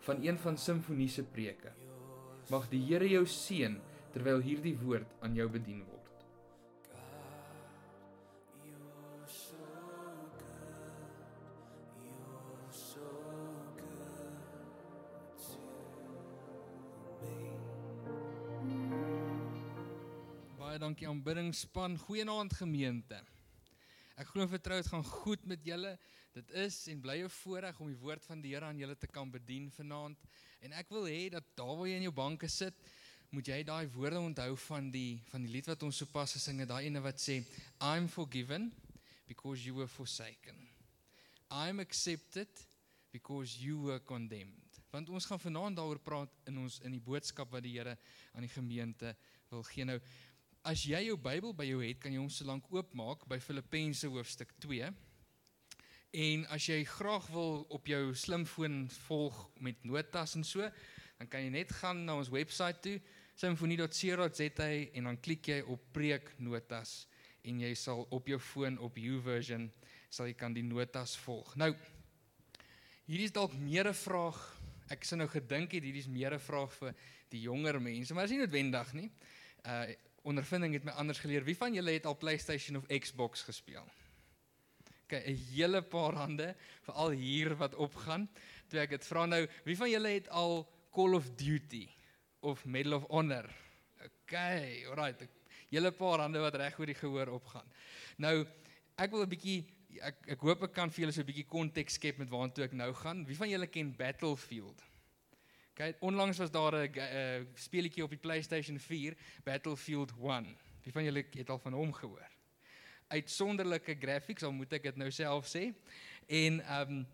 van een van Simfonie se preke. Mag die Here jou seën terwyl hierdie woord aan jou bedien word. Baie dankie aanbiddingspan. Goeienaand gemeente. Ek glo vertrou dit gaan goed met julle. Dit is en bly 'n voorreg om die woord van die Here aan julle te kan bedien vanaand. En ek wil hê dat daar waar jy in jou banke sit, moet jy daai woorde onthou van die van die lied wat ons sopas gesing het, daai ene wat sê I'm forgiven because you were forsaken. I'm accepted because you were condemned. Want ons gaan vanaand daaroor praat in ons in die boodskap wat die Here aan die gemeente wil gee. Nou as jy jou Bybel by jou het, kan jy hom solank oopmaak by Filippense hoofstuk 2. En as jy graag wil op jou slimfoon volg met notas en so, dan kan jy net gaan na ons webwerf toe, symfonie.co.za en dan klik jy op preeknotas en jy sal op jou foon op YouVersion sal jy kan die notas volg. Nou hierdie is dalk meer 'n vraag. Ek sou nou gedink het hierdie is meer 'n vraag vir die jonger mense, maar is nie noodwendig nie. Uh ondervinding het my anders geleer. Wie van julle het al PlayStation of Xbox gespeel? OK, 'n hele paar hande, veral hier wat opgaan. Toe ek dit vra nou, wie van julle het al Call of Duty of Medal of Honor? OK, alright. 'n Hele paar hande wat reg oor die gehoor opgaan. Nou, ek wil 'n bietjie ek ek hoop ek kan vir julle so 'n bietjie konteks skep met waartoe ek nou gaan. Wie van julle ken Battlefield? Kyk, onlangs was daar 'n uh, speletjie op die PlayStation 4, Battlefield 1. Wie van julle het al van hom gehoor? Uitsonderlike graphics, al moet ek dit nou self sê. En um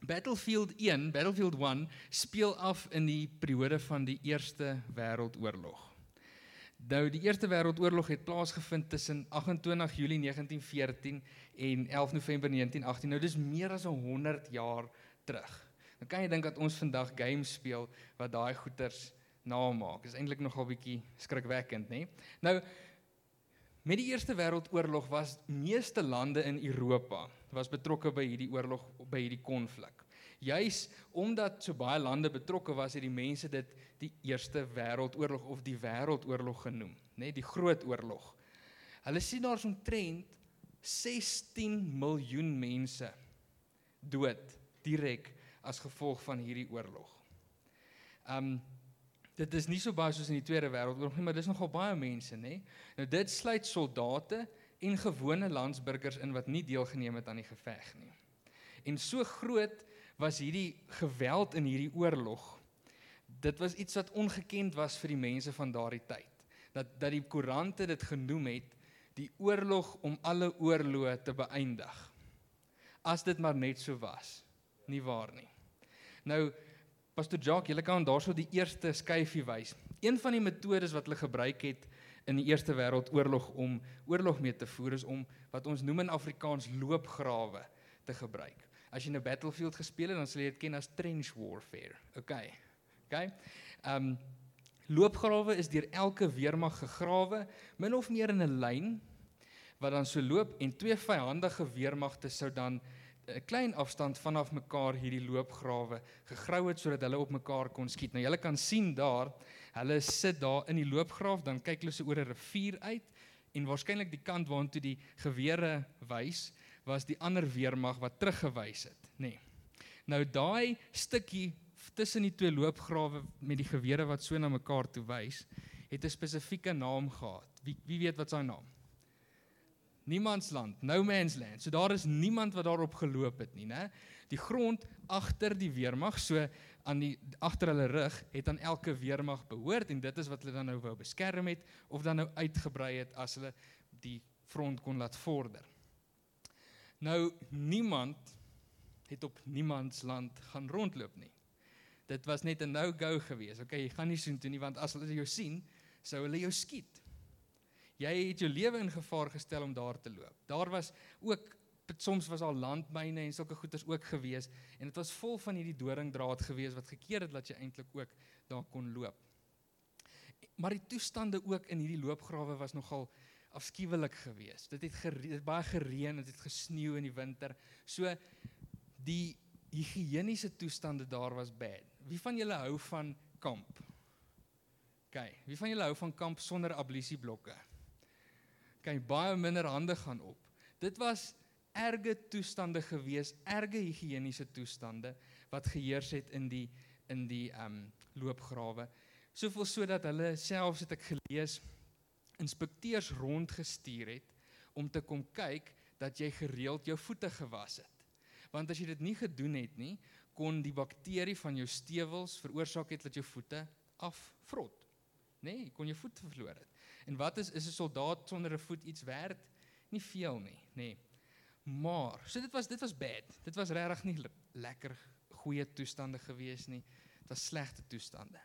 Battlefield 1, Battlefield 1 speel af in die periode van die Eerste Wêreldoorlog. Nou die Eerste Wêreldoorlog het plaasgevind tussen 28 Julie 1914 en 11 November 1918. Nou dis meer as 100 jaar terug. Dan kan jy dink dat ons vandag games speel wat daai goeters namaak. Dis eintlik nogal bietjie skrikwekkend, nê? Nou met die Eerste Wêreldoorlog was meeste lande in Europa was betrokke by hierdie oorlog by hierdie konflik. Juis omdat so baie lande betrokke was, het die mense dit die Eerste Wêreldoorlog of die Wêreldoorlog genoem, nê, nee, die Groot Oorlog. Hulle sien daar's omtrent 16 miljoen mense dood direk as gevolg van hierdie oorlog. Um dit is nie so baie soos in die Tweede Wêreldoorlog nie, maar dis nogal baie mense, nê? Nou dit sluit soldate en gewone landsburgers in wat nie deelgeneem het aan die geveg nie. En so groot was hierdie geweld in hierdie oorlog. Dit was iets wat ongekend was vir die mense van daardie tyd. Dat dat die koerante dit genoem het die oorlog om alle oorloë te beëindig. As dit maar net so was. Nie waar nie. Nou Pastor Jacques, julle kan daarso die eerste skyfie wys. Een van die metodes wat hulle gebruik het in die Eerste Wêreldoorlog om oorlog mee te voer is om wat ons noem in Afrikaans loopgrawe te gebruik. As jy 'n battlefield gespeel het, dan sal jy dit ken as trench warfare. OK. OK. Ehm um, loopgrawe is deur elke weermag gegrawe, min of meer in 'n lyn wat dan so loop en twee vyandige weermagte sou dan 'n klein afstand vanaf mekaar hierdie loopgrawe gegrou het sodat hulle op mekaar kon skiet. Nou julle kan sien daar, hulle sit daar in die loopgraaf, dan kyk hulle so oor 'n rivier uit en waarskynlik die kant waartoe die gewere wys was die ander weermag wat teruggewys het, nê. Nee. Nou daai stukkie tussen die twee loopgrawe met die gewere wat so na mekaar toe wys, het 'n spesifieke naam gehad. Wie wie weet wat sy naam? Niemandsland, no man's land. So daar is niemand wat daarop geloop het nie, né? Die grond agter die weermag, so aan die agter hulle rug, het aan elke weermag behoort en dit is wat hulle dan nou wou beskerm het of dan nou uitgebrei het as hulle die front kon laat vorder. Nou niemand het op niemands land gaan rondloop nie. dit was net 'n no-go geweest. Okay, jy gaan nie soontoe nie want as hulle jou sien, sou hulle jou skiet. Jy het jou lewe in gevaar gestel om daar te loop. Daar was ook soms was al landmyne en sulke goeders ook gewees en dit was vol van hierdie doringdraad gewees wat gekeer het dat jy eintlik ook daar kon loop. Maar die toestande ook in hierdie loopgrawe was nogal afskuwelik geweest. Dit het gereed, baie gereën, dit het gesneeu in die winter. So die higiëniese toestande daar was bad. Wie van julle hou van kamp? OK, wie van julle hou van kamp sonder ablisieblokke? OK, baie minder hande gaan op. Dit was erge toestande gewees, erge higiëniese toestande wat geheers het in die in die ehm um, loopgrawe. Soveel sodat hulle selfs het ek gelees inspekteurs rondgestuur het om te kom kyk dat jy gereeld jou voete gewas het. Want as jy dit nie gedoen het nie, kon die bakterie van jou stewels veroorsaak het dat jou voete afvrot. Nee, kon jou voet verloor het. En wat is is 'n soldaat sonder 'n voet iets werd? Nie veel nie, nê. Nee. Maar, so dit was dit was bad. Dit was regtig nie lekker goeie toestande gewees nie. Dit was slegte toestande.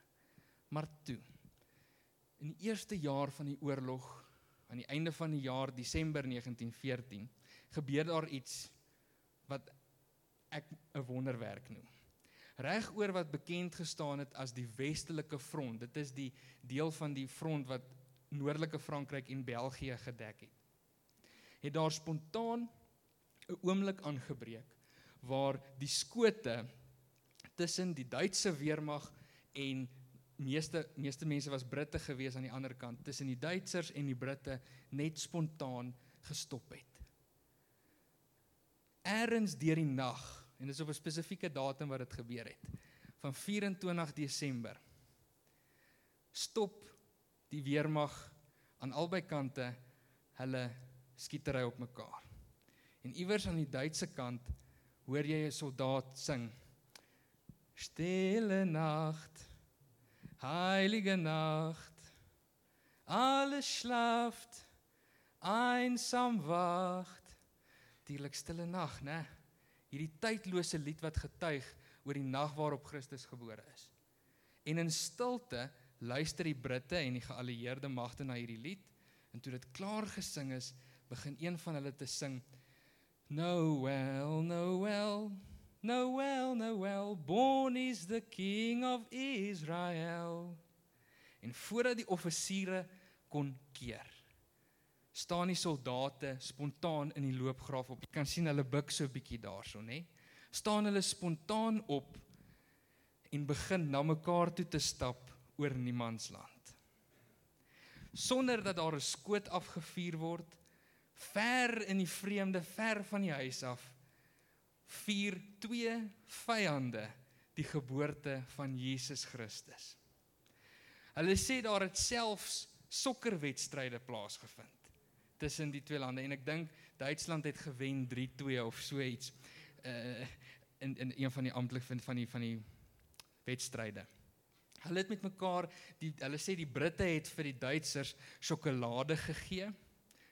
Maar toe in die eerste jaar van die oorlog aan die einde van die jaar Desember 1914 gebeur daar iets wat ek 'n wonderwerk noem. Reg oor wat bekend gestaan het as die westelike front. Dit is die deel van die front wat noordelike Frankryk en België gedek het. Het daar spontaan 'n oomblik aangebreek waar die skote tussen die Duitse weermag en meeste meeste mense was Britte gewees aan die ander kant tussen die Duitsers en die Britte net spontaan gestop het. Eerens deur die nag en dit is op 'n spesifieke datum wat dit gebeur het van 24 Desember stop die weermag aan albei kante hulle skietery op mekaar. En iewers aan die Duitse kant hoor jy 'n soldaat sing Stille Nacht Heilige Nacht Alles schlaft einsam wacht Dierlik stille nag, né? Hierdie tydlose lied wat getuig oor die nag waarop Christus gebore is. En in stilte luister die Britte en die geallieerde magte na hierdie lied en toe dit klaar gesing is, begin een van hulle te sing Noel, Noel, Noel, Noel, born is the king of Israel. En voordat die offisiere kon keer, staan die soldate spontaan in die loopgraaf op. Jy kan sien hulle buig so 'n bietjie daarso, nê? Staan hulle spontaan op en begin na mekaar toe te stap oor niemandsland. Sonder dat daar 'n skoot afgevuur word ver in die vreemde, ver van die huis af, vier twee vyande die geboorte van Jesus Christus. Hulle sê daar het selfs sokkerwedstryde plaasgevind tussen die twee lande en ek dink Duitsland het gewen 3-2 of so iets uh in in een van die amptelike vind van die van die wedstryde. Hulle het met mekaar die hulle sê die Britte het vir die Duitsers sjokolade gegee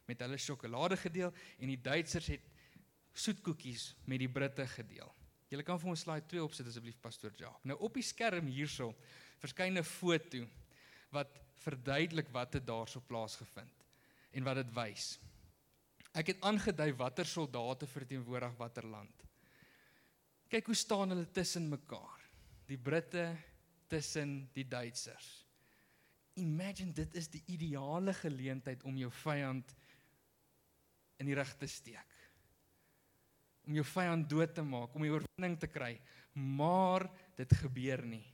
met hulle sjokolade gedeel en die Duitsers het soetkoekies met die Britte gedeel. Julle kan vir ons slide 2 opsit asseblief pastoor Jacques. Nou op die skerm hierso verskyn 'n foto wat verduidelik wat het daarso plaasgevind en wat dit wys. Ek het aangedui watter soldate verteenwoordig watter land. Kyk hoe staan hulle tussen mekaar. Die Britte tussen die Duitsers. Imagine dit is die ideale geleentheid om jou vyand in die rug te steek. Om jou vyand dood te maak, om die oorwinning te kry. Maar dit gebeur nie.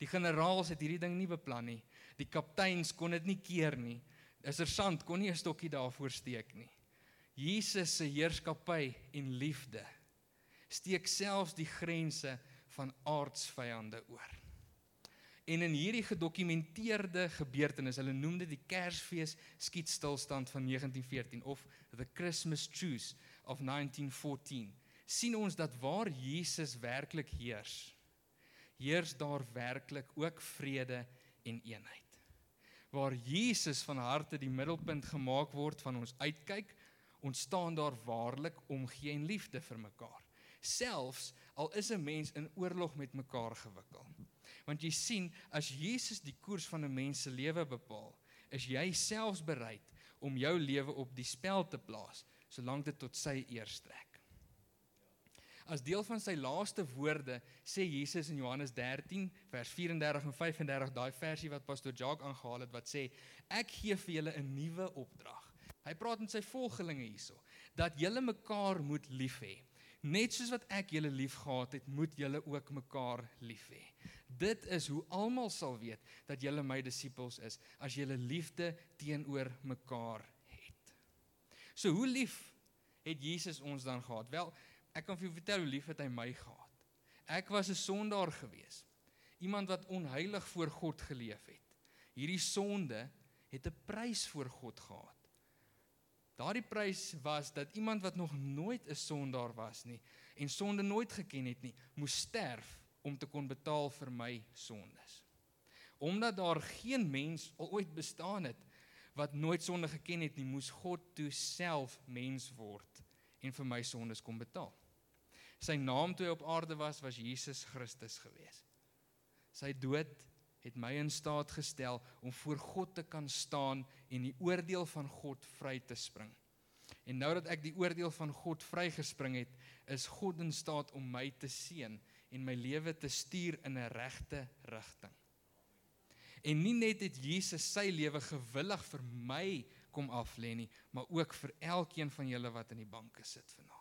Die generaals het hierdie ding nie beplan nie. Die kapteins kon dit nie keer nie. 'n Sersant kon nie 'n stokkie daarvoor steek nie. Jesus se heerskappy en liefde steek selfs die grense van aardsvyande oor. En in hierdie gedokumenteerde gebeurtenis, hulle noem dit die Kersfees skietstilstand van 1914 of the Christmas truce of 1914, sien ons dat waar Jesus werklik heers, heers daar werklik ook vrede en eenheid. Waar Jesus van harte die middelpunt gemaak word van ons uitkyk, ontstaan daar waarlik omgee en liefde vir mekaar, selfs al is 'n mens in oorlog met mekaar gewikkel. Want jy sien, as Jesus die koers van 'n mens se lewe bepaal, is jy selfs bereid om jou lewe op die spel te plaas solank dit tot sy eer strek. As deel van sy laaste woorde sê Jesus in Johannes 13 vers 34 en 35 daai versie wat pastoor Jacques aangehaal het wat sê ek gee vir julle 'n nuwe opdrag. Hy praat met sy volgelinge hierso dat julle mekaar moet lief hê. Net soos wat ek julle liefgehad het, moet julle ook mekaar lief hê. Dit is hoe almal sal weet dat julle my disippels is as julle liefde teenoor mekaar het. So hoe lief het Jesus ons dan gehad? Wel, ek kan vir jou vertel hoe lief het hy my gehad. Ek was 'n sondaar gewees. Iemand wat onheilig voor God geleef het. Hierdie sonde het 'n prys voor God gehad. Daardie prys was dat iemand wat nog nooit 'n sondaar was nie en sonde nooit geken het nie, moes sterf om te kon betaal vir my sondes. Omdat daar geen mens al ooit bestaan het wat nooit sonde geken het nie, moes God toe self mens word en vir my sondes kom betaal. Sy naam toe hy op aarde was was Jesus Christus gewees. Sy dood het my in staat gestel om voor God te kan staan en die oordeel van God vry te spring. En nou dat ek die oordeel van God vrygespring het, is God in staat om my te seën en my lewe te stuur in 'n regte rigting. En nie net het Jesus sy lewe gewillig vir my kom aflê nie, maar ook vir elkeen van julle wat in die banke sit vanaand.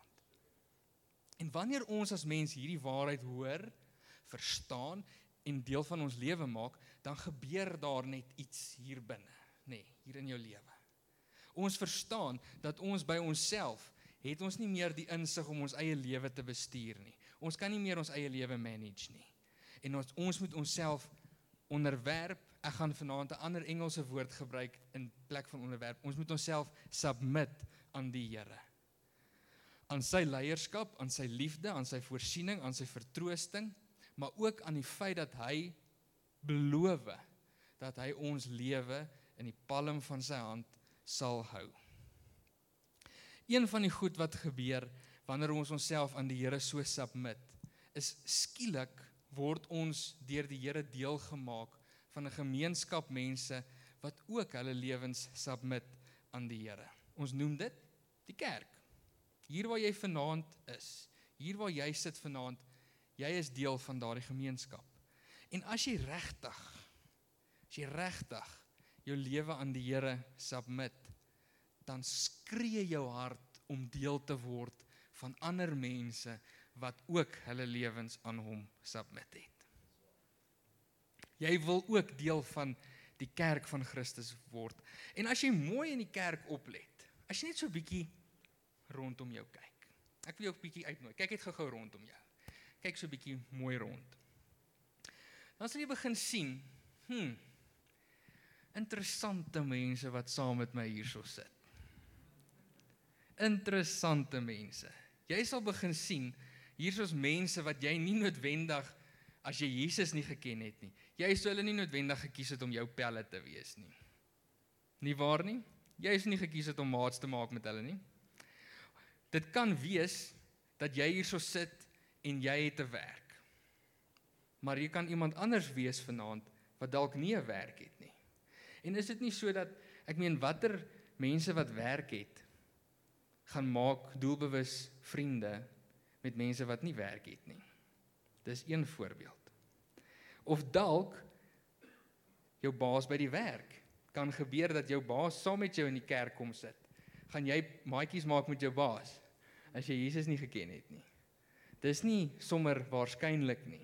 En wanneer ons as mens hierdie waarheid hoor, verstaan en deel van ons lewe maak, dan gebeur daar net iets hier binne, nê, nee, hier in jou lewe. Ons verstaan dat ons by onsself het ons nie meer die insig om ons eie lewe te bestuur nie. Ons kan nie meer ons eie lewe manage nie. En ons ons moet onsself onderwerp. Ek gaan vanaand 'n ander Engelse woord gebruik in plek van onderwerp. Ons moet onsself submit aan die Here. Aan sy leierskap, aan sy liefde, aan sy voorsiening, aan sy vertroosting maar ook aan die feit dat hy beloof dat hy ons lewe in die palm van sy hand sal hou. Een van die goed wat gebeur wanneer ons onsself aan die Here so submit, is skielik word ons deur die Here deel gemaak van 'n gemeenskap mense wat ook hulle lewens submit aan die Here. Ons noem dit die kerk. Hier waar jy vanaand is, hier waar jy sit vanaand, Jy is deel van daardie gemeenskap. En as jy regtig as jy regtig jou lewe aan die Here submit, dan skree jou hart om deel te word van ander mense wat ook hulle lewens aan hom submit het. Jy wil ook deel van die kerk van Christus word. En as jy mooi in die kerk oplet, as jy net so 'n bietjie rondom jou kyk. Ek wil jou 'n bietjie uitnooi. Kyk net gou-gou rondom jou kyk so 'n bietjie mooi rond. Dan sal jy begin sien, hm, interessante mense wat saam met my hierso sit. Interessante mense. Jy sal begin sien hierso's mense wat jy nie noodwendig as jy Jesus nie geken het nie. Jy sou hulle nie noodwendig gekies het om jou pelle te wees nie. Nie waar nie? Jy is nie gekies het om maats te maak met hulle nie. Dit kan wees dat jy hierso sit en jy het 'n werk. Maar jy kan iemand anders wees vanaand wat dalk nie 'n werk het nie. En is dit nie so dat ek meen watter mense wat werk het gaan maak doelbewus vriende met mense wat nie werk het nie. Dis een voorbeeld. Of dalk jou baas by die werk kan gebeur dat jou baas saam met jou in die kerk kom sit. Gaan jy maatjies maak met jou baas as jy Jesus nie geken het nie? Dis nie sommer waarskynlik nie.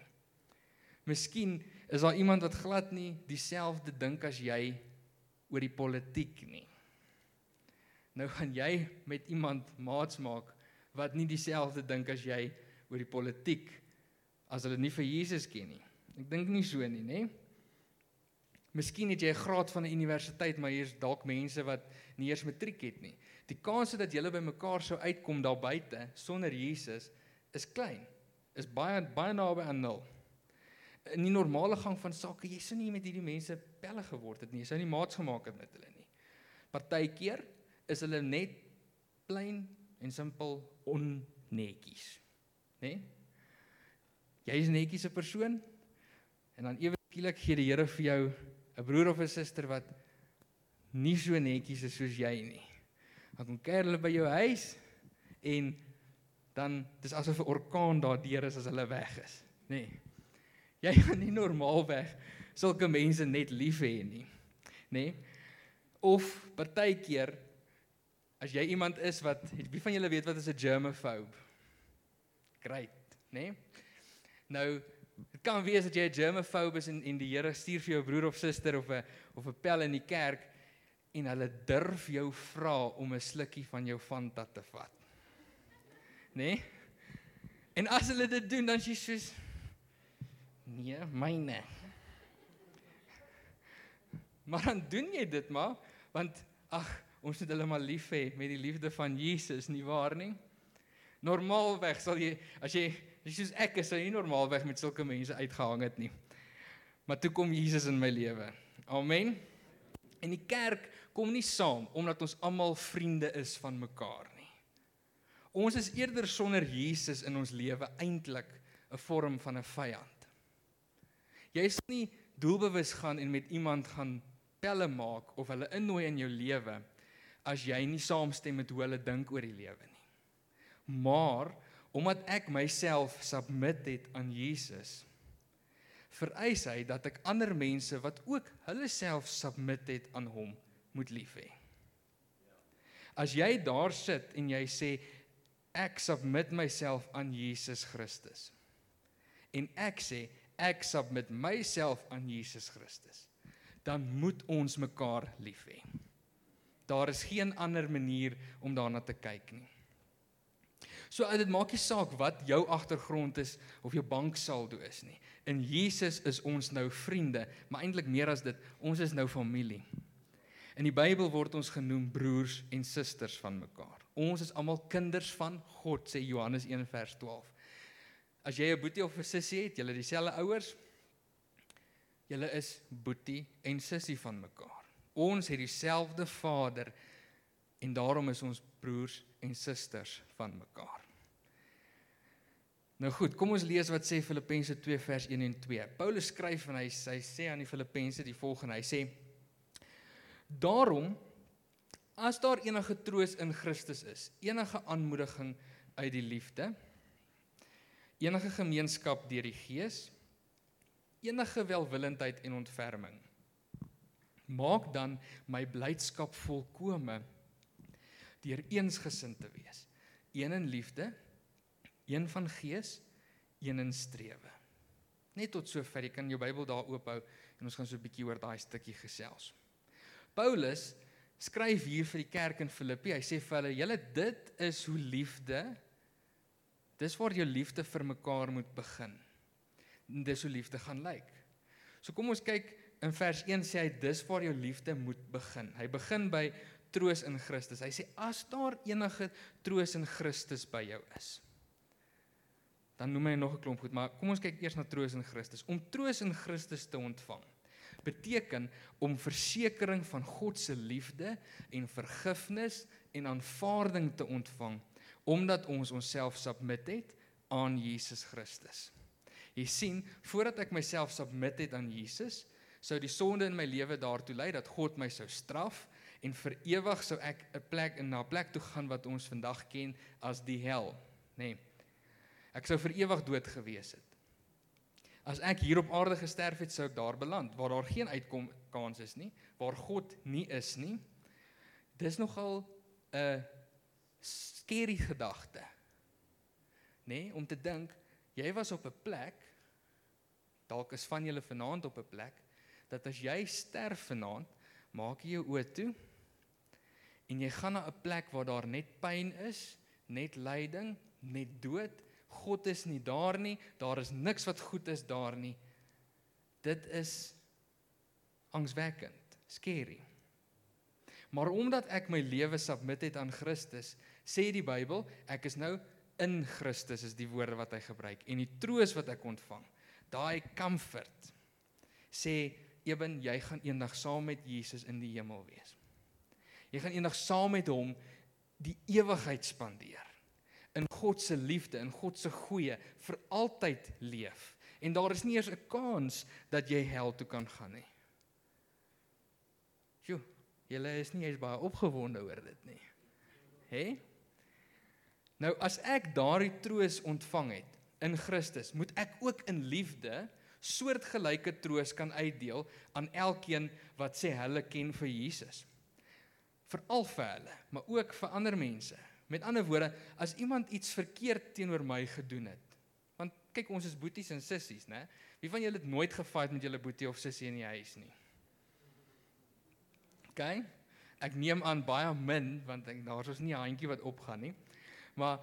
Miskien is daar iemand wat glad nie dieselfde dink as jy oor die politiek nie. Nou gaan jy met iemand maats maak wat nie dieselfde dink as jy oor die politiek as hulle nie vir Jesus ken nie. Ek dink nie so nie, nê? Miskien het jy 'n graad van 'n universiteit, maar hier's dalk mense wat nie eers matriek het nie. Die kans dat julle by mekaar sou uitkom daar buite sonder Jesus is klein. Is baie baie naby aan nul. In die normale gang van sake, jy sou nie met hierdie mense pelle geword het nie. Jy sou nie maats gemaak het met hulle nie. Partykeer is hulle net plain en simpel onnetjies. Né? Nee? Jy is 'n netjiese persoon. En dan ewe skielik gee die Here vir jou 'n broer of 'n suster wat nie so netjies is soos jy nie. Dan kom kuier hulle by jou huis en dan dis asof 'n orkaan daardeur is as hulle weg is, nê. Nee. Jy gaan nie normaalweg sulke mense net lief hê nie, nê. Nee. Of partykeer as jy iemand is wat wie van julle weet wat is 'n germaphobe? Great, nê? Nee? Nou dit kan wees dat jy 'n germaphobe is en en die Here stuur vir jou broer of suster of 'n of 'n pel in die kerk en hulle durf jou vra om 'n slukkie van jou Fanta te vat. Nê? Nee? En as hulle dit doen dan sê jy soos nee, myne. Maar dan doen jy dit maar want ag ons moet hulle maar lief hê met die liefde van Jesus nie waar nie? Normaalweg sal jy as jy as jy soos ek is sou jy normaalweg met sulke mense uitgehang het nie. Maar toe kom Jesus in my lewe. Amen. En die kerk kom nie saam omdat ons almal vriende is van mekaar nie. Ons is eerder sonder Jesus in ons lewe eintlik 'n vorm van 'n vyand jy is nie doelbewus gaan en met iemand gaan pelle maak of hulle innooi in jou lewe as jy nie saamstem met hoe hulle dink oor die lewe nie. Maar omdat ek myself submit het aan Jesus, vereis hy dat ek ander mense wat ook hulle self submit het aan hom, moet lief hê. As jy daar sit en jy sê ek submit myself aan Jesus Christus en ek sê ek submit myself aan Jesus Christus, dan moet ons mekaar lief hê. Daar is geen ander manier om daarna te kyk nie. So dit maak nie saak wat jou agtergrond is of jou banksaldo is nie. In Jesus is ons nou vriende, maar eintlik meer as dit, ons is nou familie. In die Bybel word ons genoem broers en susters van mekaar. Ons is almal kinders van God, sê Johannes 1 vers 12. As jy 'n boetie of 'n sussie het, julle dieselfde ouers, julle is boetie en sussie van mekaar. Ons het dieselfde Vader en daarom is ons broers en susters van mekaar. Nou goed, kom ons lees wat sê Filippense 2 vers 1 en 2. Paulus skryf en hy, hy sê aan die Filippense die volgende. Hy sê: Daarom as daar enige troos in Christus is, enige aanmoediging uit die liefde, enige gemeenskap deur die Gees, enige welwillendheid en ontferming, maak dan my blydskap volkome deur eensgesind te wees. Een in liefde een van gees een in strewe. Net tot sover jy kan jou Bybel daar oophou en ons gaan so 'n bietjie oor daai stukkie gesels. Paulus skryf hier vir die kerk in Filippi. Hy sê vir hulle julle dit is hoe liefde dis waar jou liefde vir mekaar moet begin. Dis hoe liefde gaan lyk. So kom ons kyk in vers 1 sê hy dis waar jou liefde moet begin. Hy begin by troos in Christus. Hy sê as daar enige troos in Christus by jou is. Dan noem hy nog 'n klomp goed, maar kom ons kyk eers na troos in Christus. Om troos in Christus te ontvang beteken om versekering van God se liefde en vergifnis en aanvaarding te ontvang omdat ons onsself submit het aan Jesus Christus. Jy sien, voordat ek myself submit het aan Jesus, sou die sonde in my lewe daartoe lei dat God my sou straf en vir ewig sou ek 'n plek in na 'n plek toe gaan wat ons vandag ken as die hel, nê. Nee. Ek sou vir ewig dood gewees het. As ek hier op aarde gesterf het, sou ek daar beland waar daar geen uitkom kans is nie, waar God nie is nie. Dis nogal 'n skerry gedagte. Nê, nee, om te dink jy was op 'n plek dalk is van julle vanaand op 'n plek dat as jy sterf vanaand, maak jy jou oë toe en jy gaan na 'n plek waar daar net pyn is, net lyding, net dood. God is nie daar nie. Daar is niks wat goed is daar nie. Dit is angswekkend, scary. Maar omdat ek my lewe submit het aan Christus, sê die Bybel, ek is nou in Christus is die woorde wat hy gebruik en die troos wat ek ontvang, daai comfort sê Eben, jy gaan eendag saam met Jesus in die hemel wees. Jy gaan eendag saam met hom die ewigheid spandeer. In God se liefde, in God se goeie vir altyd leef En daar is nie eers 'n kans dat jy hel toe kan gaan nie. Jo, julle is nie eens baie opgewonde oor dit nie. Hè? Nou as ek daardie troos ontvang het in Christus, moet ek ook in liefde soortgelyke troos kan uitdeel aan elkeen wat sê hulle ken vir Jesus. Veral vir hulle, maar ook vir ander mense. Met ander woorde, as iemand iets verkeerd teenoor my gedoen het. Want kyk, ons is boeties en sissies, né? Wie van julle het nooit gefight met julle boetie of sussie in die huis nie? OK. Ek neem aan baie min want ek daar's ons nie 'n handjie wat opgaan nie. Maar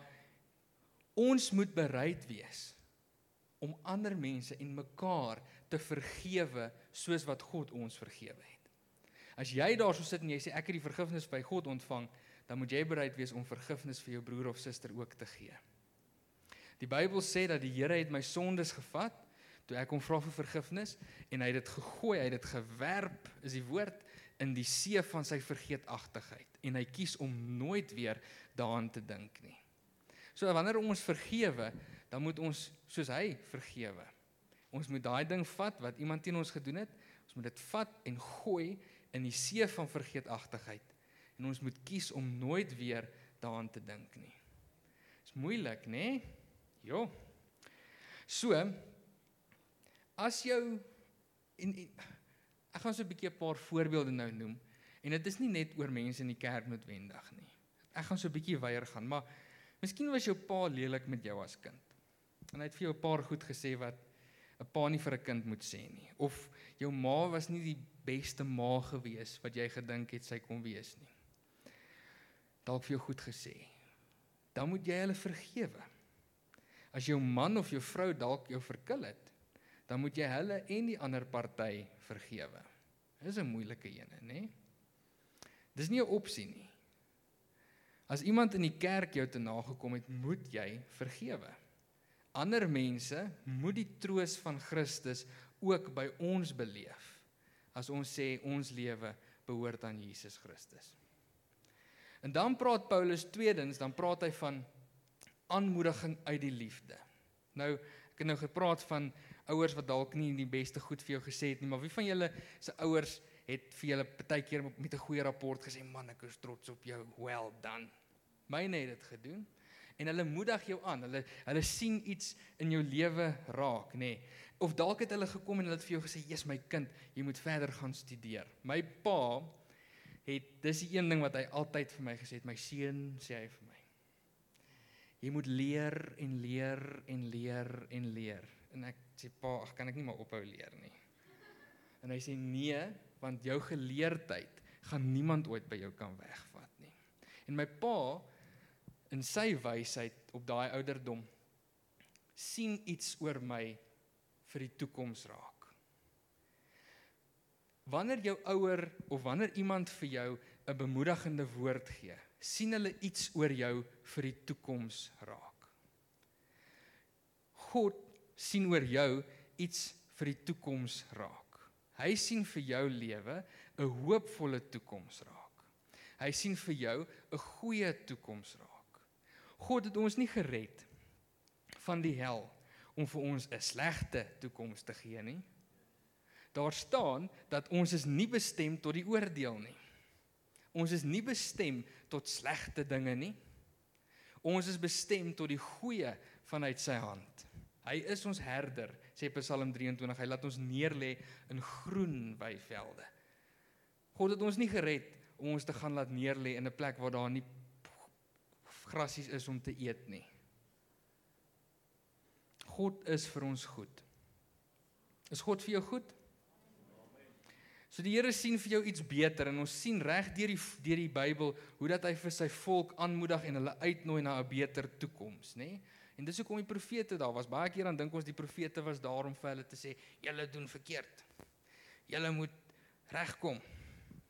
ons moet bereid wees om ander mense en mekaar te vergewe soos wat God ons vergewe het. As jy daarso sit en jy sê ek het die vergifnis by God ontvang, dan moet jy bereid wees om vergifnis vir jou broer of suster ook te gee. Die Bybel sê dat die Here het my sondes gevat toe ek hom vra vir vergifnis en hy het dit gegooi, hy het dit gewerp, is die woord in die see van sy vergeetachtigheid en hy kies om nooit weer daaraan te dink nie. So wanneer ons vergewe, dan moet ons soos hy vergewe. Ons moet daai ding vat wat iemand teen ons gedoen het, ons moet dit vat en gooi in die see van vergeetachtigheid en ons moet kies om nooit weer daaraan te dink nie. Dis moeilik, nê? Jo. So as jou en, en ek gaan so 'n bietjie 'n paar voorbeelde nou noem en dit is nie net oor mense in die kerk noodwendig nie. Ek gaan so 'n bietjie weier gaan, maar miskien was jou pa lelik met jou as kind. En hy het vir jou 'n paar goed gesê wat 'n pa nie vir 'n kind moet sê nie. Of jou ma was nie die beste ma gewees wat jy gedink het sy kon wees nie. Dalk vir jou goed gesê. Dan moet jy hulle vergewe. As jou man of jou vrou dalk jou verkil het, dan moet jy hulle en die ander party vergewe. Dis 'n moeilike een, nê? Dis nie 'n opsie nie. As iemand in die kerk jou te nagekom het, moet jy vergewe ander mense moet die troos van Christus ook by ons beleef as ons sê ons lewe behoort aan Jesus Christus. En dan praat Paulus tweedens, dan praat hy van aanmoediging uit die liefde. Nou, ek het nou gepraat van ouers wat dalk nie die beste goed vir jou gesê het nie, maar wie van julle se ouers het vir julle partykeer met 'n goeie rapport gesê, "Man, ek is trots op jou. Well done." Myne het dit gedoen en hulle moedig jou aan. Hulle hulle sien iets in jou lewe raak, nê. Nee. Of dalk het hulle gekom en hulle het vir jou gesê, "Jesus my kind, jy moet verder gaan studeer." My pa het dis die een ding wat hy altyd vir my gesê het, "My seun," sê hy vir my. "Jy moet leer en leer en leer en leer." En ek sê, "Pa, ag kan ek nie maar ophou leer nie." En hy sê, "Nee, want jou geleerdheid gaan niemand ooit by jou kan wegvat nie." En my pa in sy wysheid op daai ouderdom sien iets oor my vir die toekoms raak. Wanneer jou ouer of wanneer iemand vir jou 'n bemoedigende woord gee, sien hulle iets oor jou vir die toekoms raak. God sien oor jou iets vir die toekoms raak. Hy sien vir jou lewe 'n hoopvolle toekoms raak. Hy sien vir jou 'n goeie toekoms raak. God het ons nie gered van die hel om vir ons 'n slegte toekoms te gee nie. Daar staan dat ons is nie bestem tot die oordeel nie. Ons is nie bestem tot slegte dinge nie. Ons is bestem tot die goeie vanuit sy hand. Hy is ons herder, sê Psalm 23. Hy laat ons neerlê in groen weivelde. God het ons nie gered om ons te gaan laat neerlê in 'n plek waar daar nie grasies is om te eet nie. God is vir ons goed. Is God vir jou goed? So die Here sien vir jou iets beter en ons sien reg deur die deur die Bybel hoe dat hy vir sy volk aanmoedig en hulle uitnooi na 'n beter toekoms, nê? En dis hoekom die profete daar was. Baie keer dan dink ons die profete was daar om vir hulle te sê, "Julle doen verkeerd. Julle moet regkom."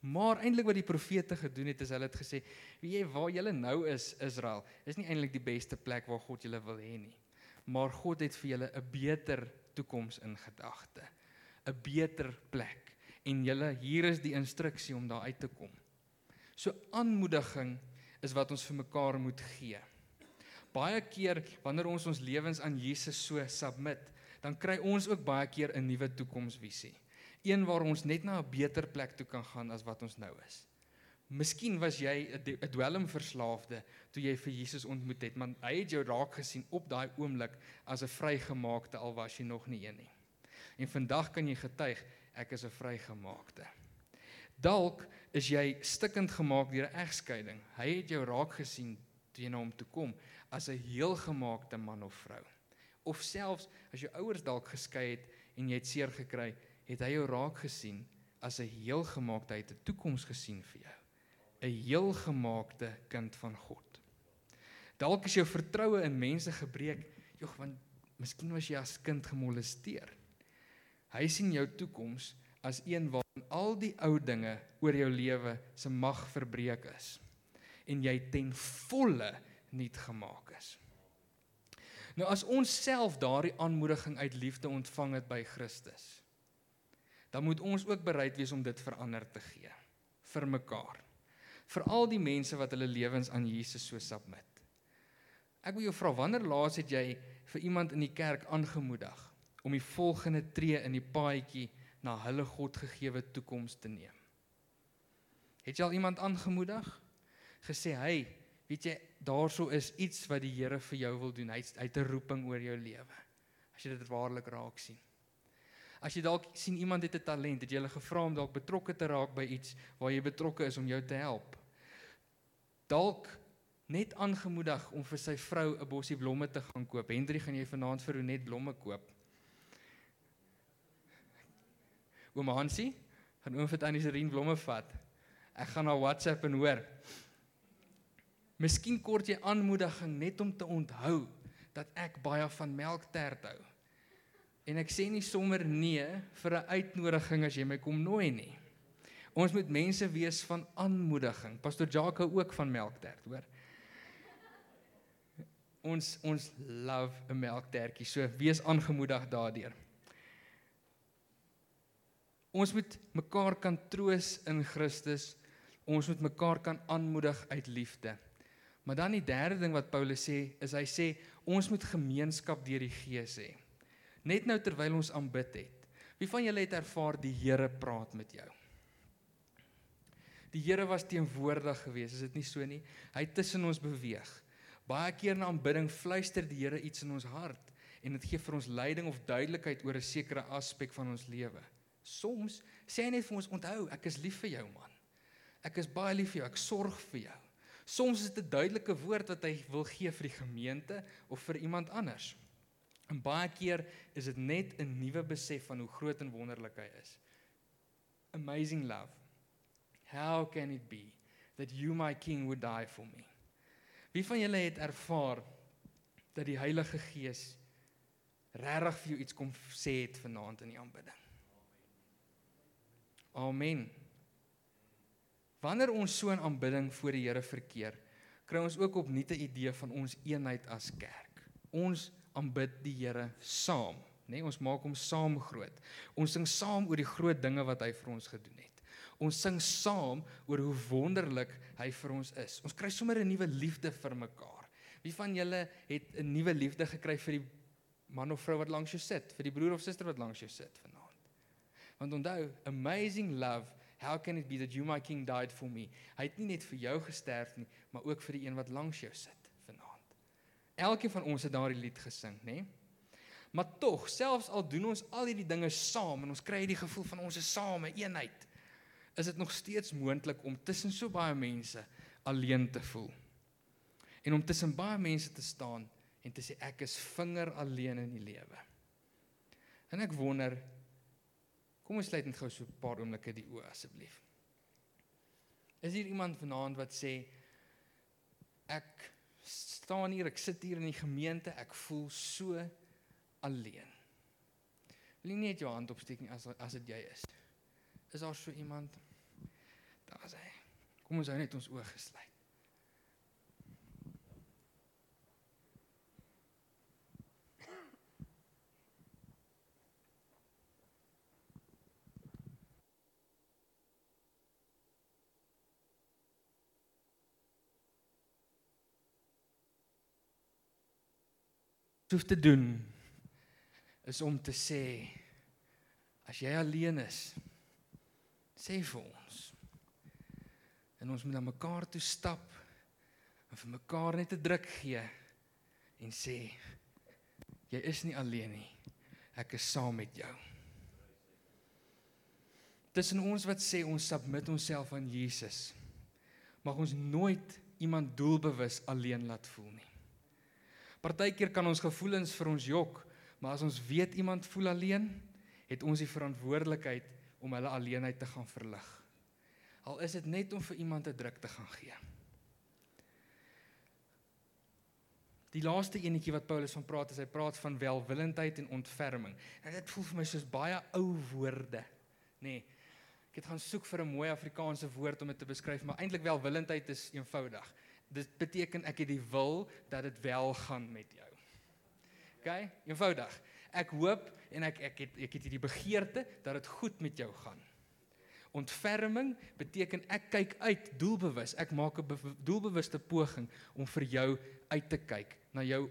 Maar eintlik wat die profete gedoen het is hulle het gesê, "Wie jy waar julle nou is, Israel, is nie eintlik die beste plek waar God julle wil hê nie. Maar God het vir julle 'n beter toekoms in gedagte. 'n Beter plek. En julle hier is die instruksie om daar uit te kom." So aanmoediging is wat ons vir mekaar moet gee. Baie keer wanneer ons ons lewens aan Jesus so submit, dan kry ons ook baie keer 'n nuwe toekomsvisie. Een waar ons net na 'n beter plek toe kan gaan as wat ons nou is. Miskien was jy 'n dwelmverslaafde toe jy vir Jesus ontmoet het, maar hy het jou raak gesien op daai oomblik as 'n vrygemaakte al was jy nog nie een nie. En vandag kan jy getuig, ek is 'n vrygemaakte. Dalk is jy stikkend gemaak deur 'n egskeiding. Hy het jou raak gesien toe jy na hom toe kom as 'n heelgemaakte man of vrou. Of selfs as jou ouers dalk geskei het en jy het seer gekry, het hy jou raak gesien as 'n heelgemaakte, hy het 'n toekoms gesien vir jou. 'n Heelgemaakte kind van God. Dalk is jou vertroue in mense gebreek, jog, want miskien was jy as kind gemolesteer. Hy sien jou toekoms as een waarin al die ou dinge oor jou lewe se mag verbreek is en jy ten volle nuut gemaak is. Nou as ons self daardie aanmoediging uit liefde ontvang het by Christus, dan moet ons ook bereid wees om dit verander te gee vir mekaar. Vir al die mense wat hulle lewens aan Jesus so submit. Ek wil jou vra wanneer laas het jy vir iemand in die kerk aangemoedig om die volgende tree in die paadjie na hulle God gegeewe toekoms te neem. Het jy al iemand aangemoedig? Gesê, "Hey, weet jy, daarso is iets wat die Here vir jou wil doen. Hy's uit 'n roeping oor jou lewe." As jy dit waarlik raak sien. As jy dalk sien iemand het 'n talent, het jy hulle gevra om dalk betrokke te raak by iets waar jy betrokke is om jou te help. Dalk net aangemoedig om vir sy vrou 'n bosie blomme te gaan koop. Hendrik, gaan jy vanaand vir Ronet blomme koop? Oom Hansie, gaan oom vir Tannie Serien blomme vat. Ek gaan na WhatsApp en hoor. Miskien kort jy aanmoediging net om te onthou dat ek baie van melktert hou. En ek sê nie sommer nee vir 'n uitnodiging as jy my kom nooi nie. Ons moet mense wees van aanmoediging. Pastor Jacques hou ook van melktert, hoor. Ons ons love 'n melktertjie. So wees aangemoedig daardeur. Ons moet mekaar kan troos in Christus. Ons moet mekaar kan aanmoedig uit liefde. Maar dan die derde ding wat Paulus sê, is hy sê ons moet gemeenskap deur die Gees hê. Net nou terwyl ons aanbid het. Wie van julle het ervaar die Here praat met jou? Die Here was teenwoordig geweest, is dit nie so nie? Hy het tussen ons beweeg. Baie keer na aanbidding fluister die Here iets in ons hart en dit gee vir ons leiding of duidelikheid oor 'n sekere aspek van ons lewe. Soms sê hy net vir ons onthou, ek is lief vir jou man. Ek is baie lief vir jou, ek sorg vir jou. Soms is dit 'n duidelike woord wat hy wil gee vir die gemeente of vir iemand anders. En baie keer is dit net 'n nuwe besef van hoe groot en wonderlik hy is. Amazing love. How can it be that you my king would die for me? Wie van julle het ervaar dat die Heilige Gees regtig vir jou iets kom sê het vanaand in die aanbidding? Amen. Wanneer ons so in aanbidding voor die Here verkeer, kry ons ook opnuut 'n idee van ons eenheid as kerk. Ons aanbid die Here saam, nê? Nee, ons maak hom saam groot. Ons sing saam oor die groot dinge wat hy vir ons gedoen het. Ons sing saam oor hoe wonderlik hy vir ons is. Ons kry sommer 'n nuwe liefde vir mekaar. Wie van julle het 'n nuwe liefde gekry vir die man of vrou wat langs jou sit, vir die broer of suster wat langs jou sit vanaand? Want onthou, amazing love, how can it be that you my king died for me? Hy het nie net vir jou gesterf nie, maar ook vir die een wat langs jou sit. Elkeen van ons het daardie lied gesing, nê? Maar tog, selfs al doen ons al hierdie dinge saam en ons kry hierdie gevoel van ons is saam, 'n eenheid, is dit nog steeds moontlik om tussen so baie mense alleen te voel. En om tussen baie mense te staan en te sê ek is vinger alleen in die lewe. En ek wonder Kom ons sluit net gou so 'n paar oomblikke die oë asseblief. Is hier iemand vanaand wat sê ek staan hier, ek sit hier in die gemeente, ek voel so alleen. Wil jy net jou hand opsteek nie as as dit jy is? Is daar so iemand? Daar is hy. Kom ons hou net ons oë gesluit. Hoef te doen is om te sê as jy alleen is, sê vir ons. En ons moet na mekaar toe stap en vir mekaar net 'n druk gee en sê jy is nie alleen nie. Ek is saam met jou. Tussen ons wat sê ons submit onsself aan Jesus, mag ons nooit iemand doelbewus alleen laat voel nie. Partykeer kan ons gevoelens vir ons jok, maar as ons weet iemand voel alleen, het ons die verantwoordelikheid om hulle alleenheid te gaan verlig. Al is dit net om vir iemand 'n druk te gaan gee. Die laaste enetjie wat Paulus van praat, is hy praat van welwillendheid en ontferming. En dit voel vir my soos baie ou woorde, nê. Nee, ek het gaan soek vir 'n mooi Afrikaanse woord om dit te beskryf, maar eintlik welwillendheid is eenvoudig. Dit beteken ek het die wil dat dit wel gaan met jou. OK? Eenvoudig. Ek hoop en ek ek het ek het hierdie begeerte dat dit goed met jou gaan. Ontferming beteken ek kyk uit doelbewus. Ek maak 'n doelbewuste poging om vir jou uit te kyk, na jou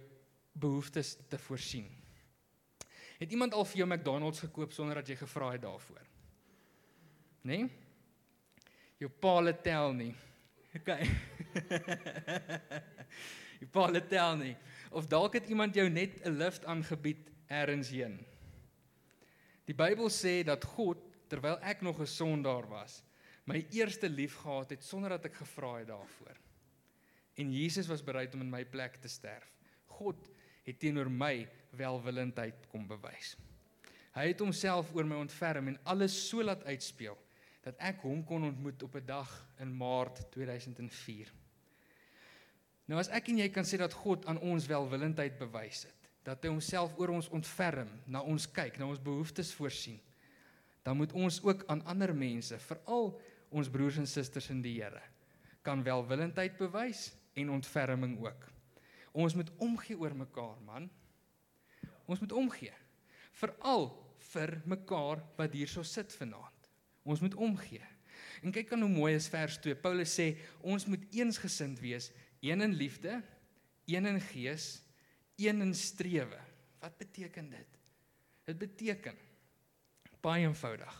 behoeftes te voorsien. Het iemand al vir jou McDonald's gekoop sonder dat jy gevra het daarvoor? Né? Nee? Jou paal tel nie. OK. Jou paal tel nie. Of dalk het iemand jou net 'n lift aangebied eers heen. Die Bybel sê dat God terwyl ek nog 'n sondaar was, my eerste lief gehad het sonder dat ek gevra het daarvoor. En Jesus was bereid om in my plek te sterf. God het teenoor my welwillendheid kom bewys. Hy het homself oor my ontferm en alles so laat uitspeel dat ek hom kon ontmoet op 'n dag in Maart 2004. Nou as ek en jy kan sê dat God aan ons welwillendheid bewys het, dat hy homself oor ons ontferm, na ons kyk, na ons behoeftes voorsien, dan moet ons ook aan ander mense, veral ons broers en susters in die Here, kan welwillendheid bewys en ontferming ook. Ons moet omgee oor mekaar, man. Ons moet omgee. Veral vir mekaar wat hierso sit vanaand. Ons moet omgee. En kyk dan hoe mooi is vers 2. Paulus sê ons moet eensgesind wees, een in liefde, een in gees, een in strewe. Wat beteken dit? Dit beteken baie eenvoudig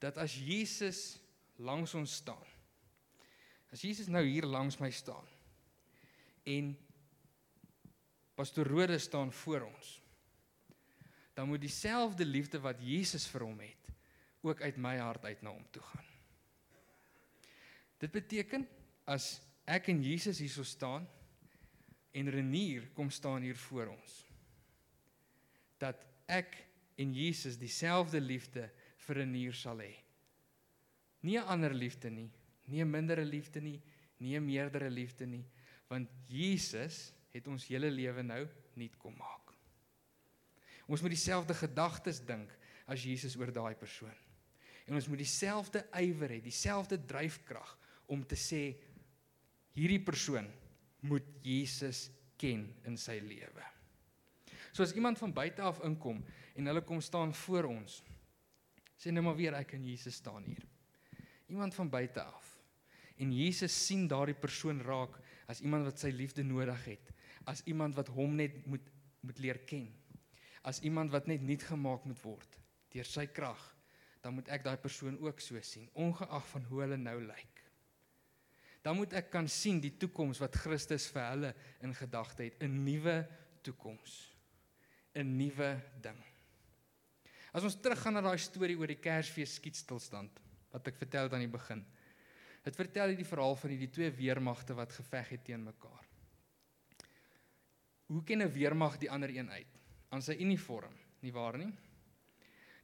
dat as Jesus langs ons staan as Jesus nou hier langs my staan en pastoor Rode staan voor ons dan moet dieselfde liefde wat Jesus vir hom het ook uit my hart uit na hom toe gaan dit beteken as ek en Jesus hierso staan en Renier kom staan hier voor ons dat ek en Jesus dieselfde liefde vir 'n nier sal hê. Nie 'n ander liefde nie, nie 'n mindere liefde nie, nie 'n meerdere liefde nie, want Jesus het ons hele lewe nou nuut kom maak. Ons moet dieselfde gedagtes dink as Jesus oor daai persoon. En ons moet dieselfde ywer hê, dieselfde dryfkrag om te sê hierdie persoon moet Jesus ken in sy lewe. So as iemand van buite af inkom en hulle kom staan voor ons. Sê nou maar weer ek en Jesus staan hier. Iemand van buite af. En Jesus sien daardie persoon raak as iemand wat sy liefde nodig het, as iemand wat hom net moet moet leer ken. As iemand wat net nuut gemaak moet word deur sy krag, dan moet ek daai persoon ook so sien, ongeag van hoe hulle nou lyk. Dan moet ek kan sien die toekoms wat Christus vir hulle in gedagte het, 'n nuwe toekoms. 'n Nuwe ding. As ons teruggaan na daai storie oor die Kersfees skietstilstand wat ek vertel het aan die begin. Dit vertel hierdie verhaal van hierdie twee weermagte wat geveg het teen mekaar. Hoe ken 'n weermag die ander een uit? Aan sy uniform, nie waar nie?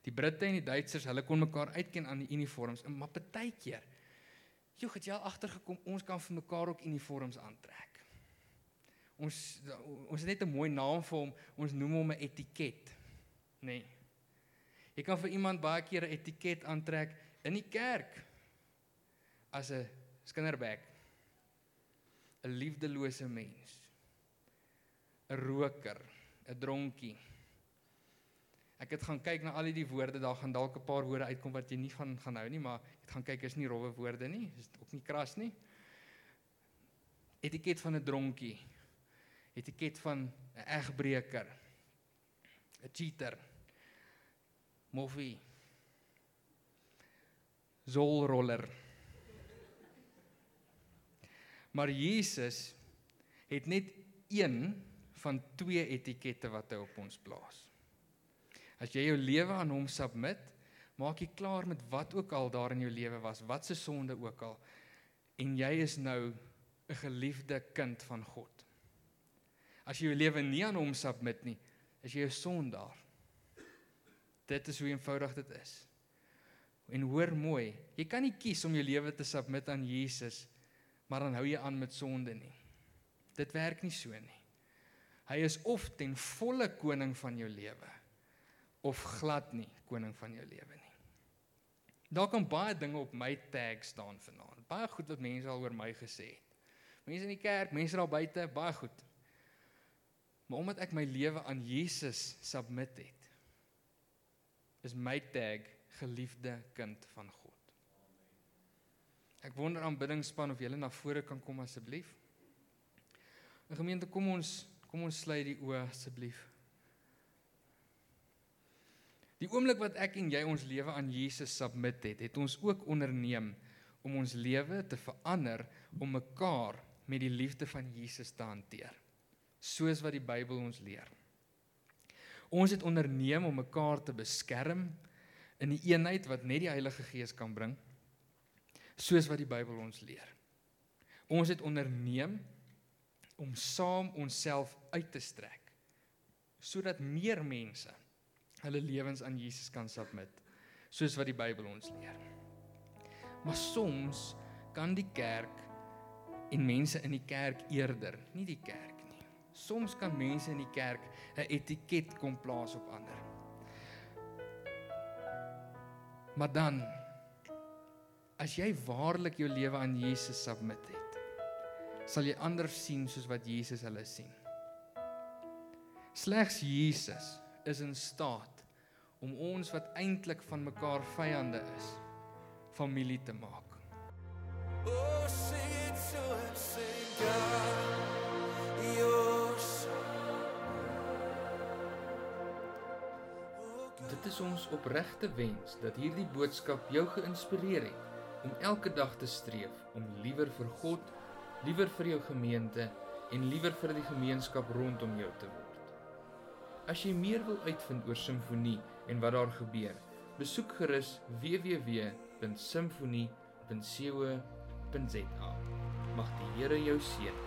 Die Britte en die Duitsers, hulle kon mekaar uitken aan die uniforms, maar partykeer Jy het jy al agtergekom ons kan vir mekaar ook uniforms aantrek. Ons ons het net 'n mooi naam vir hom, ons noem hom 'n etiket. Nê. Nee. Jy kan vir iemand baie keer 'n etiket aantrek in die kerk as 'n skinderbek. 'n liefdelose mens. 'n roker, 'n dronkie. Ek het gaan kyk na al die woorde, daar gaan dalk 'n paar woorde uitkom wat jy nie van gaan hou nie, maar ek gaan kyk is nie rowwe woorde nie, is ook nie kras nie. Etiket van 'n dronkie. Etiket van 'n egbreker. 'n cheater. Moffie. Zolroller. Maar Jesus het net een van twee etikette wat hy op ons plaas. As jy jou lewe aan hom submit, maak jy klaar met wat ook al daar in jou lewe was, wat se sonde ook al, en jy is nou 'n geliefde kind van God. As jy jou lewe nie aan hom submit nie, is jy 'n sondaar. Dit is hoe eenvoudig dit is. En hoor mooi, jy kan nie kies om jou lewe te submit aan Jesus, maar dan hou jy aan met sonde nie. Dit werk nie so nie. Hy is of ten volle koning van jou lewe of glad nie koning van jou lewe nie. Daar kan baie dinge op my tag staan vanaand. Baie goed wat mense al oor my gesê het. Mense in die kerk, mense daar buite, baie goed. Maar omdat ek my lewe aan Jesus submit het, is my tag geliefde kind van God. Ek wonder aanbiddingspan of julle na vore kan kom asseblief. Gemeente, kom ons kom ons sluit die oë asseblief. Die oomblik wat ek en jy ons lewe aan Jesus submit het, het ons ook onderneem om ons lewe te verander om mekaar met die liefde van Jesus te hanteer. Soos wat die Bybel ons leer. Ons het onderneem om mekaar te beskerm in die eenheid wat net die Heilige Gees kan bring soos wat die Bybel ons leer. Ons het onderneem om saam onsself uit te strek sodat meer mense hulle lewens aan Jesus kan submit soos wat die Bybel ons leer. Maar soms kan die kerk en mense in die kerk eerder, nie die kerk nie. Soms kan mense in die kerk 'n etiket kom plaas op ander. Maar dan as jy waarlik jou lewe aan Jesus submit het, sal jy ander sien soos wat Jesus hulle sien. Slegs Jesus is in staat om ons wat eintlik van mekaar vyande is, familie te maak. Oh, sing it to him, sing God, you're so Dit is ons opregte wens dat hierdie boodskap jou geïnspireer het om elke dag te streef om liewer vir God, liewer vir jou gemeente en liewer vir die gemeenskap rondom jou te word. As jy meer wil uitvind oor simfonie en wat daar gebeur, besoek gerus www.simfonie.co.za. Mag die Here jou seën.